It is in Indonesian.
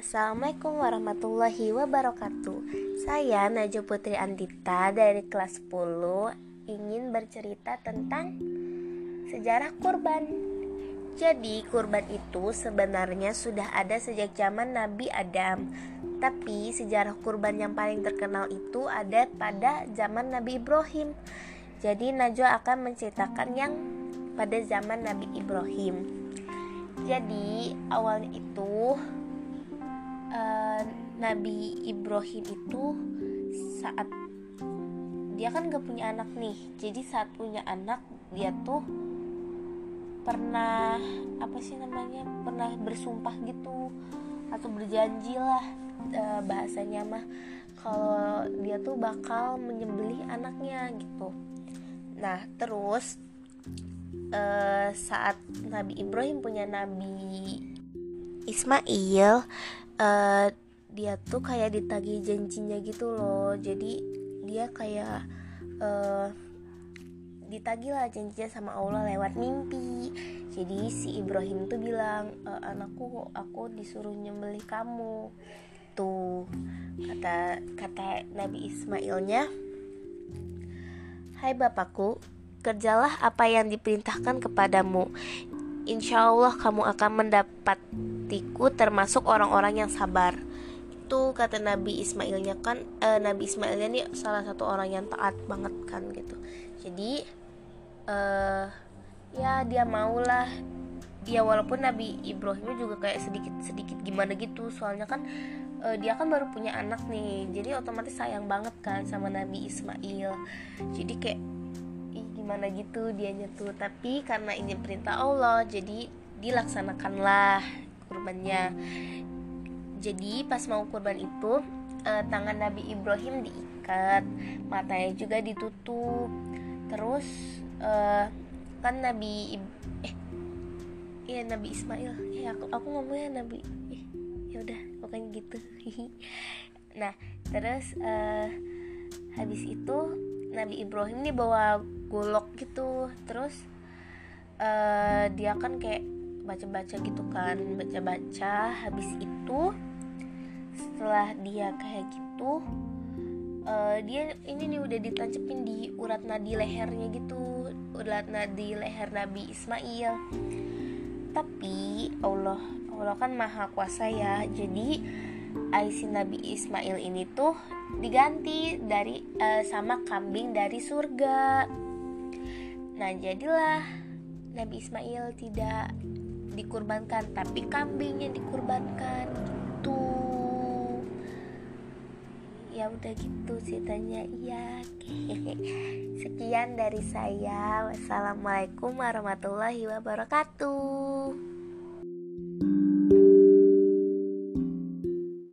Assalamualaikum warahmatullahi wabarakatuh. Saya Najwa Putri Andita dari kelas 10 Ingin bercerita tentang sejarah kurban. Jadi kurban itu sebenarnya sudah ada sejak zaman Nabi Adam. Tapi sejarah kurban yang paling terkenal itu ada pada zaman Nabi Ibrahim. Jadi Najwa akan menceritakan yang pada zaman Nabi Ibrahim. Jadi awalnya itu uh, Nabi Ibrahim itu saat dia kan gak punya anak nih. Jadi saat punya anak dia tuh pernah apa sih namanya pernah bersumpah gitu atau berjanji lah uh, bahasanya mah kalau dia tuh bakal menyembelih anaknya gitu. Nah terus uh, saat Nabi Ibrahim punya Nabi Ismail uh, dia tuh kayak ditagih janjinya gitu loh. Jadi dia kayak uh, ditagih lah janjinya sama Allah lewat mimpi. Jadi si Ibrahim tuh bilang e, anakku aku disuruh nyembelih kamu. Tuh kata kata Nabi Ismailnya Hai bapakku kerjalah apa yang diperintahkan kepadamu. Insya Allah kamu akan mendapatiku termasuk orang-orang yang sabar. Itu kata Nabi Ismailnya kan, eh, Nabi Ismailnya nih salah satu orang yang taat banget kan gitu. Jadi eh, ya dia maulah ya walaupun Nabi Ibrahim juga kayak sedikit sedikit gimana gitu soalnya kan uh, dia kan baru punya anak nih jadi otomatis sayang banget kan sama Nabi Ismail jadi kayak gimana gitu dianya tuh. Tapi karena ini perintah Allah jadi dilaksanakanlah kurbannya. Jadi pas mau kurban itu eh, tangan Nabi Ibrahim diikat matanya juga ditutup. Terus eh, kan Nabi eh iya Nabi Ismail. Ya aku aku ngomongnya Nabi eh, ya udah pokoknya gitu. Nah terus eh, habis itu Nabi Ibrahim nih bawa golok gitu. Terus uh, dia kan kayak baca-baca gitu kan baca-baca. Habis itu setelah dia kayak gitu uh, dia ini nih udah ditancepin di urat nadi lehernya gitu urat nadi leher Nabi Ismail. Tapi Allah Allah kan maha kuasa ya. Jadi Aisin Nabi Ismail ini tuh diganti dari uh, sama kambing dari surga. Nah, jadilah Nabi Ismail tidak dikurbankan, tapi kambing yang dikurbankan gitu. Ya udah gitu ceritanya. Iya. Sekian dari saya. Wassalamualaikum warahmatullahi wabarakatuh.